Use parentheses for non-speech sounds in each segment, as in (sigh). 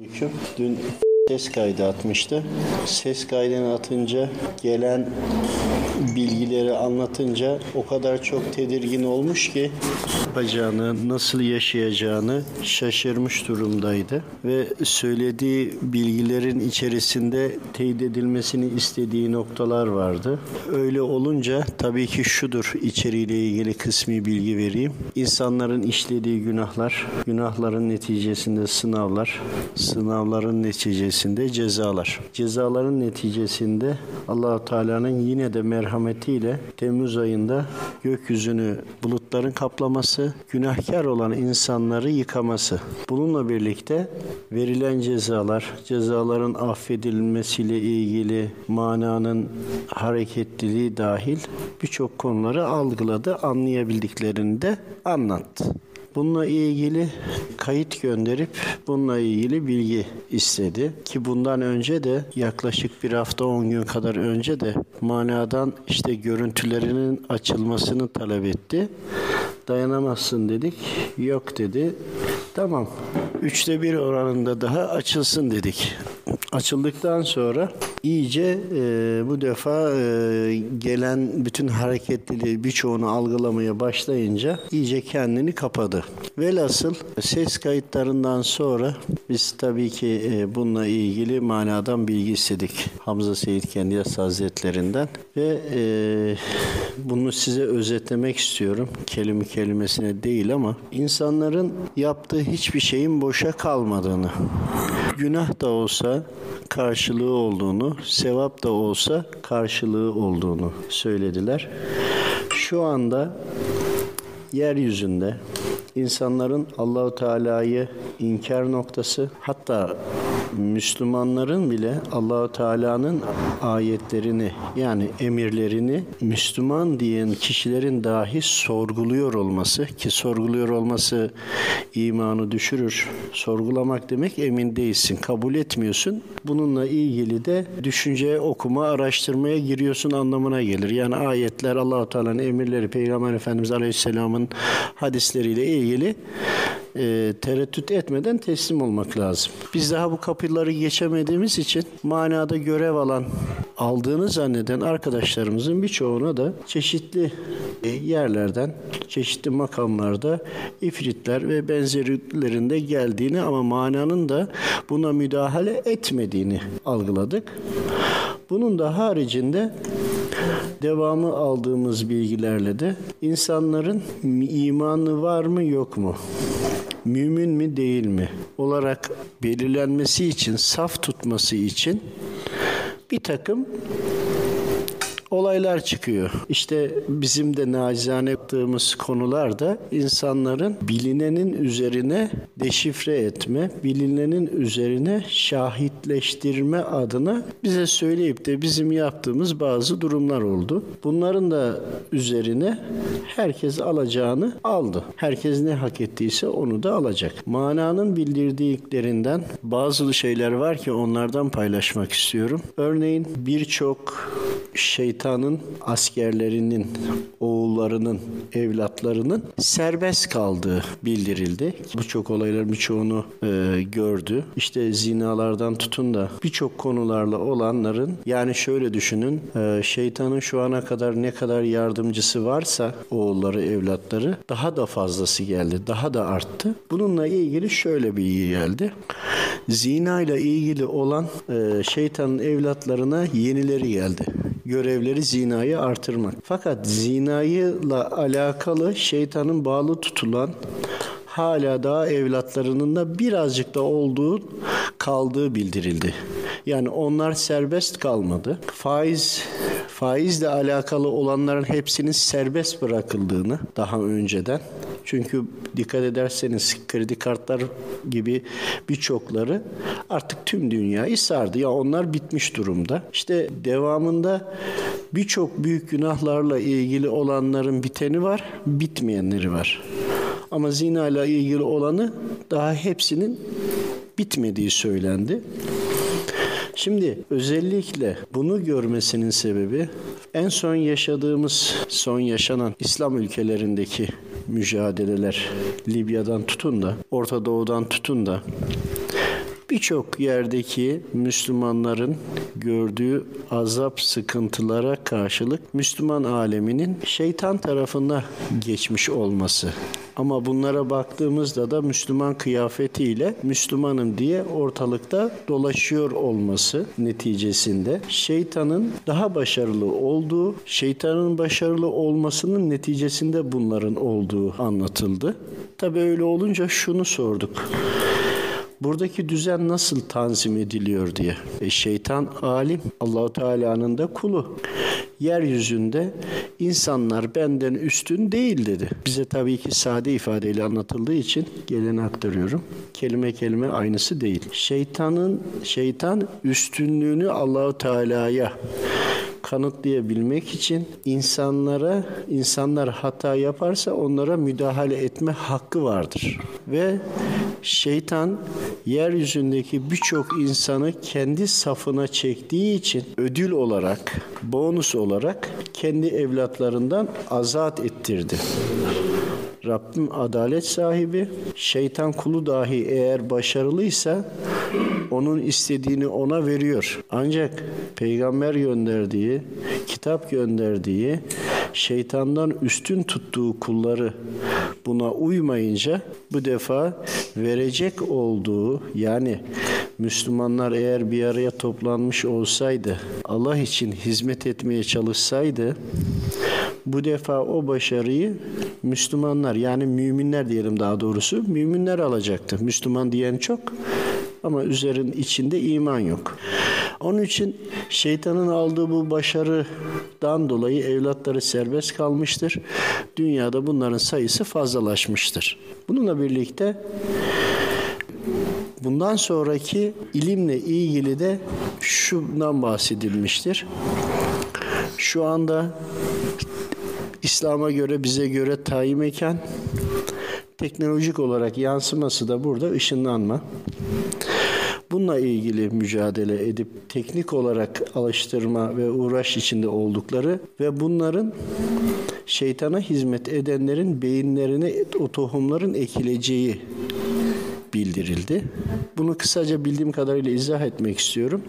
Öykü. Dün ses kaydı atmıştı. Ses kaydını atınca gelen bilgileri anlatınca o kadar çok tedirgin olmuş ki yapacağını, nasıl yaşayacağını şaşırmış durumdaydı ve söylediği bilgilerin içerisinde teyit edilmesini istediği noktalar vardı. Öyle olunca tabii ki şudur içeriğiyle ilgili kısmi bilgi vereyim. İnsanların işlediği günahlar, günahların neticesinde sınavlar, sınavların neticesinde cezalar. Cezaların neticesinde Allahu Teala'nın yine de merhametiyle Temmuz ayında gökyüzünü bulutların kaplaması, günahkar olan insanları yıkaması. Bununla birlikte verilen cezalar, cezaların affedilmesiyle ilgili mananın hareketliliği dahil birçok konuları algıladı, anlayabildiklerini de anlattı. Bununla ilgili kayıt gönderip bununla ilgili bilgi istedi. Ki bundan önce de yaklaşık bir hafta 10 gün kadar önce de manadan işte görüntülerinin açılmasını talep etti. Dayanamazsın dedik. Yok dedi. Tamam. Üçte bir oranında daha açılsın dedik. Açıldıktan sonra iyice e, bu defa e, gelen bütün hareketliliği birçoğunu algılamaya başlayınca iyice kendini kapadı. Velhasıl ses kayıtlarından sonra biz tabii ki e, bununla ilgili manadan bilgi istedik. Hamza Seyit Kendiyas Hazretlerinden ve e, (laughs) bunu size özetlemek istiyorum. Kelime kelimesine değil ama insanların yaptığı hiçbir şeyin boşa kalmadığını, günah da olsa karşılığı olduğunu, sevap da olsa karşılığı olduğunu söylediler. Şu anda yeryüzünde insanların Allahu Teala'yı inkar noktası hatta Müslümanların bile Allahu Teala'nın ayetlerini yani emirlerini Müslüman diyen kişilerin dahi sorguluyor olması ki sorguluyor olması imanı düşürür. Sorgulamak demek emin değilsin, kabul etmiyorsun. Bununla ilgili de düşünceye, okuma, araştırmaya giriyorsun anlamına gelir. Yani ayetler Allahu Teala'nın emirleri Peygamber Efendimiz Aleyhisselam'ın hadisleriyle ilgili e, tereddüt etmeden teslim olmak lazım. Biz daha bu kapıları geçemediğimiz için manada görev alan, aldığını zanneden arkadaşlarımızın birçoğuna da çeşitli e, yerlerden, çeşitli makamlarda ifritler ve benzerilerinde geldiğini ama mananın da buna müdahale etmediğini algıladık. Bunun da haricinde devamı aldığımız bilgilerle de insanların imanı var mı yok mu? Mümin mi değil mi? olarak belirlenmesi için, saf tutması için bir takım olaylar çıkıyor. İşte bizim de nacizane yaptığımız konularda insanların bilinenin üzerine deşifre etme, bilinenin üzerine şahitleştirme adına bize söyleyip de bizim yaptığımız bazı durumlar oldu. Bunların da üzerine herkes alacağını aldı. Herkes ne hak ettiyse onu da alacak. Mananın bildirdiklerinden bazı şeyler var ki onlardan paylaşmak istiyorum. Örneğin birçok şeytanın askerlerinin, oğullarının, evlatlarının serbest kaldığı bildirildi. Bu çok olaylar birçoğunu e, gördü. İşte zinalardan tutun da birçok konularla olanların yani şöyle düşünün e, şeytanın şu ana kadar ne kadar yardımcısı varsa oğulları, evlatları daha da fazlası geldi. Daha da arttı. Bununla ilgili şöyle bilgi geldi. Zina ile ilgili olan e, şeytanın evlatlarına yenileri geldi görevleri zinayı artırmak. Fakat zinayla alakalı şeytanın bağlı tutulan hala daha evlatlarının da birazcık da olduğu kaldığı bildirildi. Yani onlar serbest kalmadı. Faiz faizle alakalı olanların hepsinin serbest bırakıldığını daha önceden çünkü dikkat ederseniz kredi kartlar gibi birçokları artık tüm dünyayı sardı. Ya onlar bitmiş durumda. İşte devamında birçok büyük günahlarla ilgili olanların biteni var, bitmeyenleri var. Ama zina ile ilgili olanı daha hepsinin bitmediği söylendi. Şimdi özellikle bunu görmesinin sebebi en son yaşadığımız, son yaşanan İslam ülkelerindeki mücadeleler Libya'dan tutun da, Orta Doğu'dan tutun da birçok yerdeki Müslümanların gördüğü azap sıkıntılara karşılık Müslüman aleminin şeytan tarafına geçmiş olması. Ama bunlara baktığımızda da Müslüman kıyafetiyle Müslümanım diye ortalıkta dolaşıyor olması neticesinde şeytanın daha başarılı olduğu, şeytanın başarılı olmasının neticesinde bunların olduğu anlatıldı. Tabi öyle olunca şunu sorduk. Buradaki düzen nasıl tanzim ediliyor diye. E şeytan alim, Allahu Teala'nın da kulu. Yeryüzünde insanlar benden üstün değil dedi. Bize tabii ki sade ifadeyle anlatıldığı için geleni aktarıyorum. Kelime kelime aynısı değil. Şeytanın şeytan üstünlüğünü Allahu Teala'ya kanıtlayabilmek için insanlara insanlar hata yaparsa onlara müdahale etme hakkı vardır. Ve şeytan yeryüzündeki birçok insanı kendi safına çektiği için ödül olarak, bonus olarak kendi evlatlarından azat ettirdi. Rabbim adalet sahibi, şeytan kulu dahi eğer başarılıysa onun istediğini ona veriyor. Ancak peygamber gönderdiği, kitap gönderdiği, şeytandan üstün tuttuğu kulları buna uymayınca bu defa verecek olduğu yani Müslümanlar eğer bir araya toplanmış olsaydı, Allah için hizmet etmeye çalışsaydı bu defa o başarıyı Müslümanlar yani müminler diyelim daha doğrusu müminler alacaktı. Müslüman diyen çok ama üzerin içinde iman yok. Onun için şeytanın aldığı bu başarıdan dolayı evlatları serbest kalmıştır. Dünyada bunların sayısı fazlalaşmıştır. Bununla birlikte bundan sonraki ilimle ilgili de şundan bahsedilmiştir. Şu anda İslam'a göre bize göre tayin mekan teknolojik olarak yansıması da burada ışınlanma. Bununla ilgili mücadele edip teknik olarak alıştırma ve uğraş içinde oldukları ve bunların şeytana hizmet edenlerin beyinlerine o tohumların ekileceği bildirildi. Bunu kısaca bildiğim kadarıyla izah etmek istiyorum.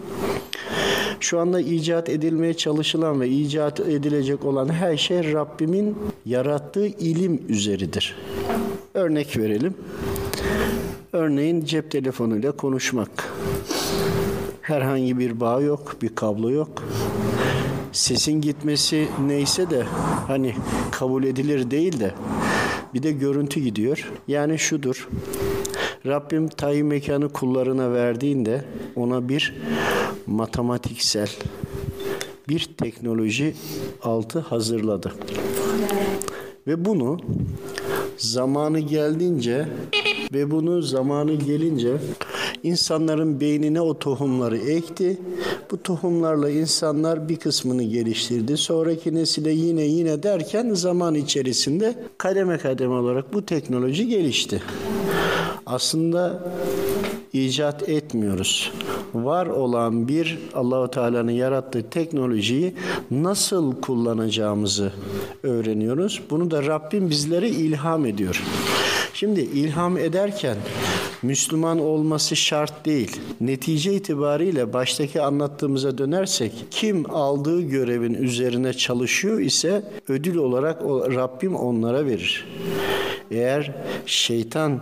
Şu anda icat edilmeye çalışılan ve icat edilecek olan her şey Rabbimin yarattığı ilim üzeridir. Örnek verelim. Örneğin cep telefonuyla konuşmak. Herhangi bir bağ yok, bir kablo yok. Sesin gitmesi neyse de hani kabul edilir değil de bir de görüntü gidiyor. Yani şudur. Rabbim tayin mekanı kullarına verdiğinde ona bir matematiksel bir teknoloji altı hazırladı. Ve bunu zamanı geldiğince ve bunu zamanı gelince insanların beynine o tohumları ekti. Bu tohumlarla insanlar bir kısmını geliştirdi. Sonraki nesile yine yine derken zaman içerisinde kademe kademe olarak bu teknoloji gelişti. Aslında icat etmiyoruz. Var olan bir Allahu Teala'nın yarattığı teknolojiyi nasıl kullanacağımızı öğreniyoruz. Bunu da Rabbim bizlere ilham ediyor. Şimdi ilham ederken Müslüman olması şart değil. Netice itibariyle baştaki anlattığımıza dönersek kim aldığı görevin üzerine çalışıyor ise ödül olarak Rabbim onlara verir. Eğer şeytan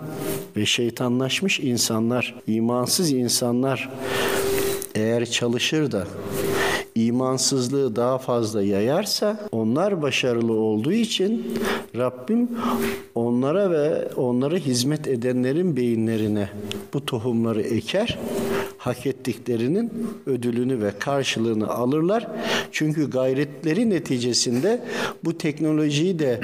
ve şeytanlaşmış insanlar, imansız insanlar eğer çalışır da imansızlığı daha fazla yayarsa onlar başarılı olduğu için Rabbim onlara ve onlara hizmet edenlerin beyinlerine bu tohumları eker hak ettiklerinin ödülünü ve karşılığını alırlar. Çünkü gayretleri neticesinde bu teknolojiyi de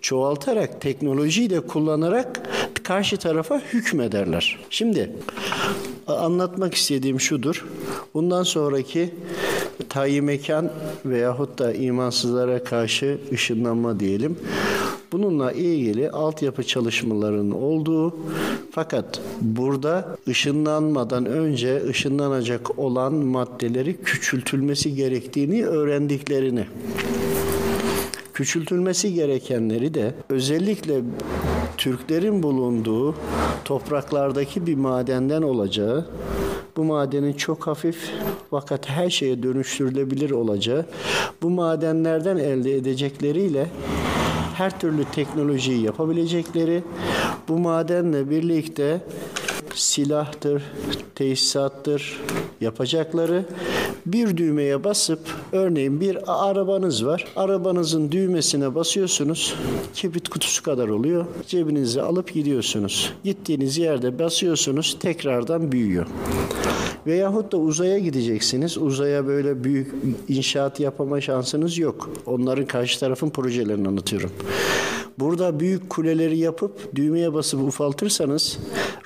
çoğaltarak, teknolojiyi de kullanarak karşı tarafa hükmederler. Şimdi anlatmak istediğim şudur. Bundan sonraki tayyi mekan veyahut da imansızlara karşı ışınlanma diyelim. Bununla ilgili altyapı çalışmalarının olduğu fakat burada ışınlanmadan önce ışınlanacak olan maddeleri küçültülmesi gerektiğini öğrendiklerini küçültülmesi gerekenleri de özellikle Türklerin bulunduğu topraklardaki bir madenden olacağı, bu madenin çok hafif fakat her şeye dönüştürülebilir olacağı, bu madenlerden elde edecekleriyle her türlü teknolojiyi yapabilecekleri, bu madenle birlikte silahtır, tesisattır yapacakları bir düğmeye basıp örneğin bir arabanız var. Arabanızın düğmesine basıyorsunuz. Kibrit kutusu kadar oluyor. Cebinize alıp gidiyorsunuz. Gittiğiniz yerde basıyorsunuz tekrardan büyüyor. Veyahut da uzaya gideceksiniz. Uzaya böyle büyük inşaat yapama şansınız yok. Onların karşı tarafın projelerini anlatıyorum. Burada büyük kuleleri yapıp düğmeye basıp ufaltırsanız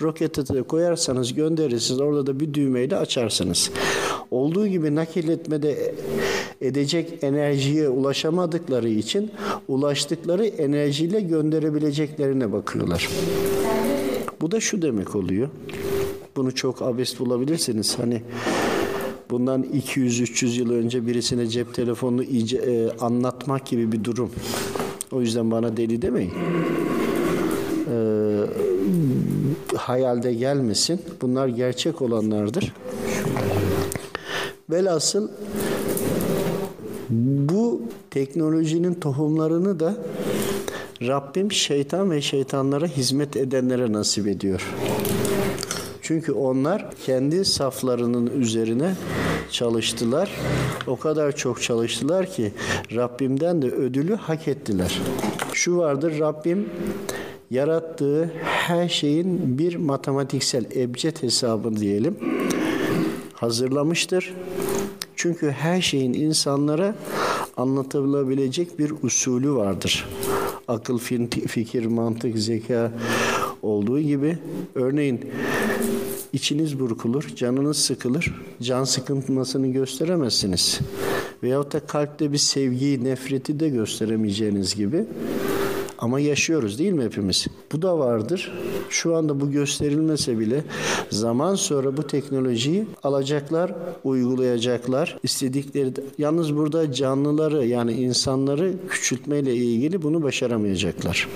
rokete de koyarsanız gönderirsiniz. Orada da bir düğmeyle açarsınız. Olduğu gibi nakil etmede edecek enerjiye ulaşamadıkları için ulaştıkları enerjiyle gönderebileceklerine bakıyorlar. Bu da şu demek oluyor. Bunu çok abes bulabilirsiniz. Hani bundan 200-300 yıl önce birisine cep telefonunu iyice, e, anlatmak gibi bir durum. O yüzden bana deli demeyin. Ee, hayalde gelmesin. Bunlar gerçek olanlardır. Velhasıl bu teknolojinin tohumlarını da Rabbim şeytan ve şeytanlara hizmet edenlere nasip ediyor. Çünkü onlar kendi saflarının üzerine çalıştılar. O kadar çok çalıştılar ki Rabbimden de ödülü hak ettiler. Şu vardır Rabbim yarattığı her şeyin bir matematiksel ebced hesabı diyelim hazırlamıştır. Çünkü her şeyin insanlara anlatılabilecek bir usulü vardır. Akıl, fikir, mantık, zeka olduğu gibi örneğin içiniz burkulur, canınız sıkılır. Can sıkıntısını gösteremezsiniz. Veyahut da kalpte bir sevgiyi, nefreti de gösteremeyeceğiniz gibi. Ama yaşıyoruz değil mi hepimiz? Bu da vardır. Şu anda bu gösterilmese bile zaman sonra bu teknolojiyi alacaklar, uygulayacaklar. İstedikleri yalnız burada canlıları yani insanları küçültmeyle ilgili bunu başaramayacaklar.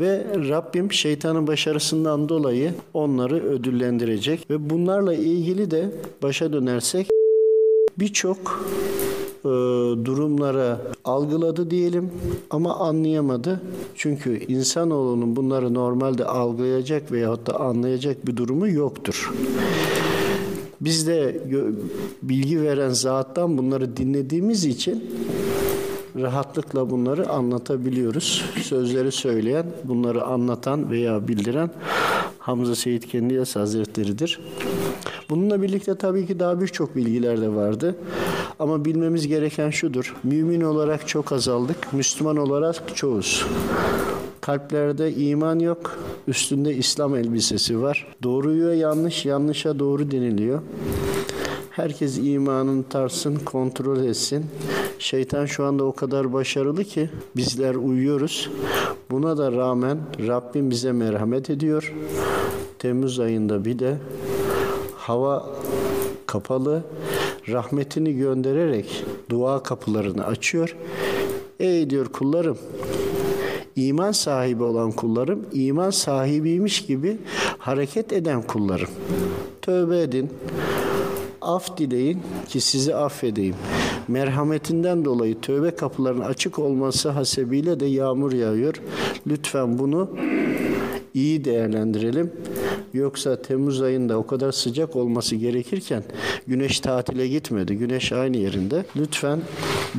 Ve Rabbim şeytanın başarısından dolayı onları ödüllendirecek ve bunlarla ilgili de başa dönersek birçok e, durumlara algıladı diyelim ama anlayamadı. Çünkü insanoğlunun bunları normalde algılayacak veyahut da anlayacak bir durumu yoktur. Biz de bilgi veren zattan bunları dinlediğimiz için rahatlıkla bunları anlatabiliyoruz. Sözleri söyleyen, bunları anlatan veya bildiren Hamza Seyit Kendiyas Hazretleri'dir. Bununla birlikte tabii ki daha birçok bilgiler de vardı. Ama bilmemiz gereken şudur. Mümin olarak çok azaldık, Müslüman olarak çoğuz. Kalplerde iman yok, üstünde İslam elbisesi var. Doğruya yanlış, yanlışa doğru deniliyor. Herkes imanını tarsın, kontrol etsin. Şeytan şu anda o kadar başarılı ki bizler uyuyoruz. Buna da rağmen Rabbim bize merhamet ediyor. Temmuz ayında bir de hava kapalı rahmetini göndererek dua kapılarını açıyor. Ey diyor kullarım iman sahibi olan kullarım, iman sahibiymiş gibi hareket eden kullarım. Tövbe edin, af dileyin ki sizi affedeyim. Merhametinden dolayı tövbe kapılarının açık olması hasebiyle de yağmur yağıyor. Lütfen bunu iyi değerlendirelim. Yoksa Temmuz ayında o kadar sıcak olması gerekirken güneş tatile gitmedi. Güneş aynı yerinde. Lütfen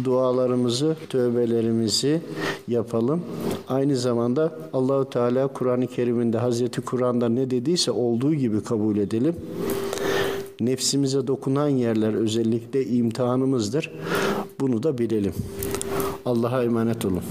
dualarımızı, tövbelerimizi yapalım. Aynı zamanda Allahu Teala Kur'an-ı Kerim'inde Hazreti Kur'an'da ne dediyse olduğu gibi kabul edelim. Nefsimize dokunan yerler özellikle imtihanımızdır. Bunu da bilelim. Allah'a emanet olun.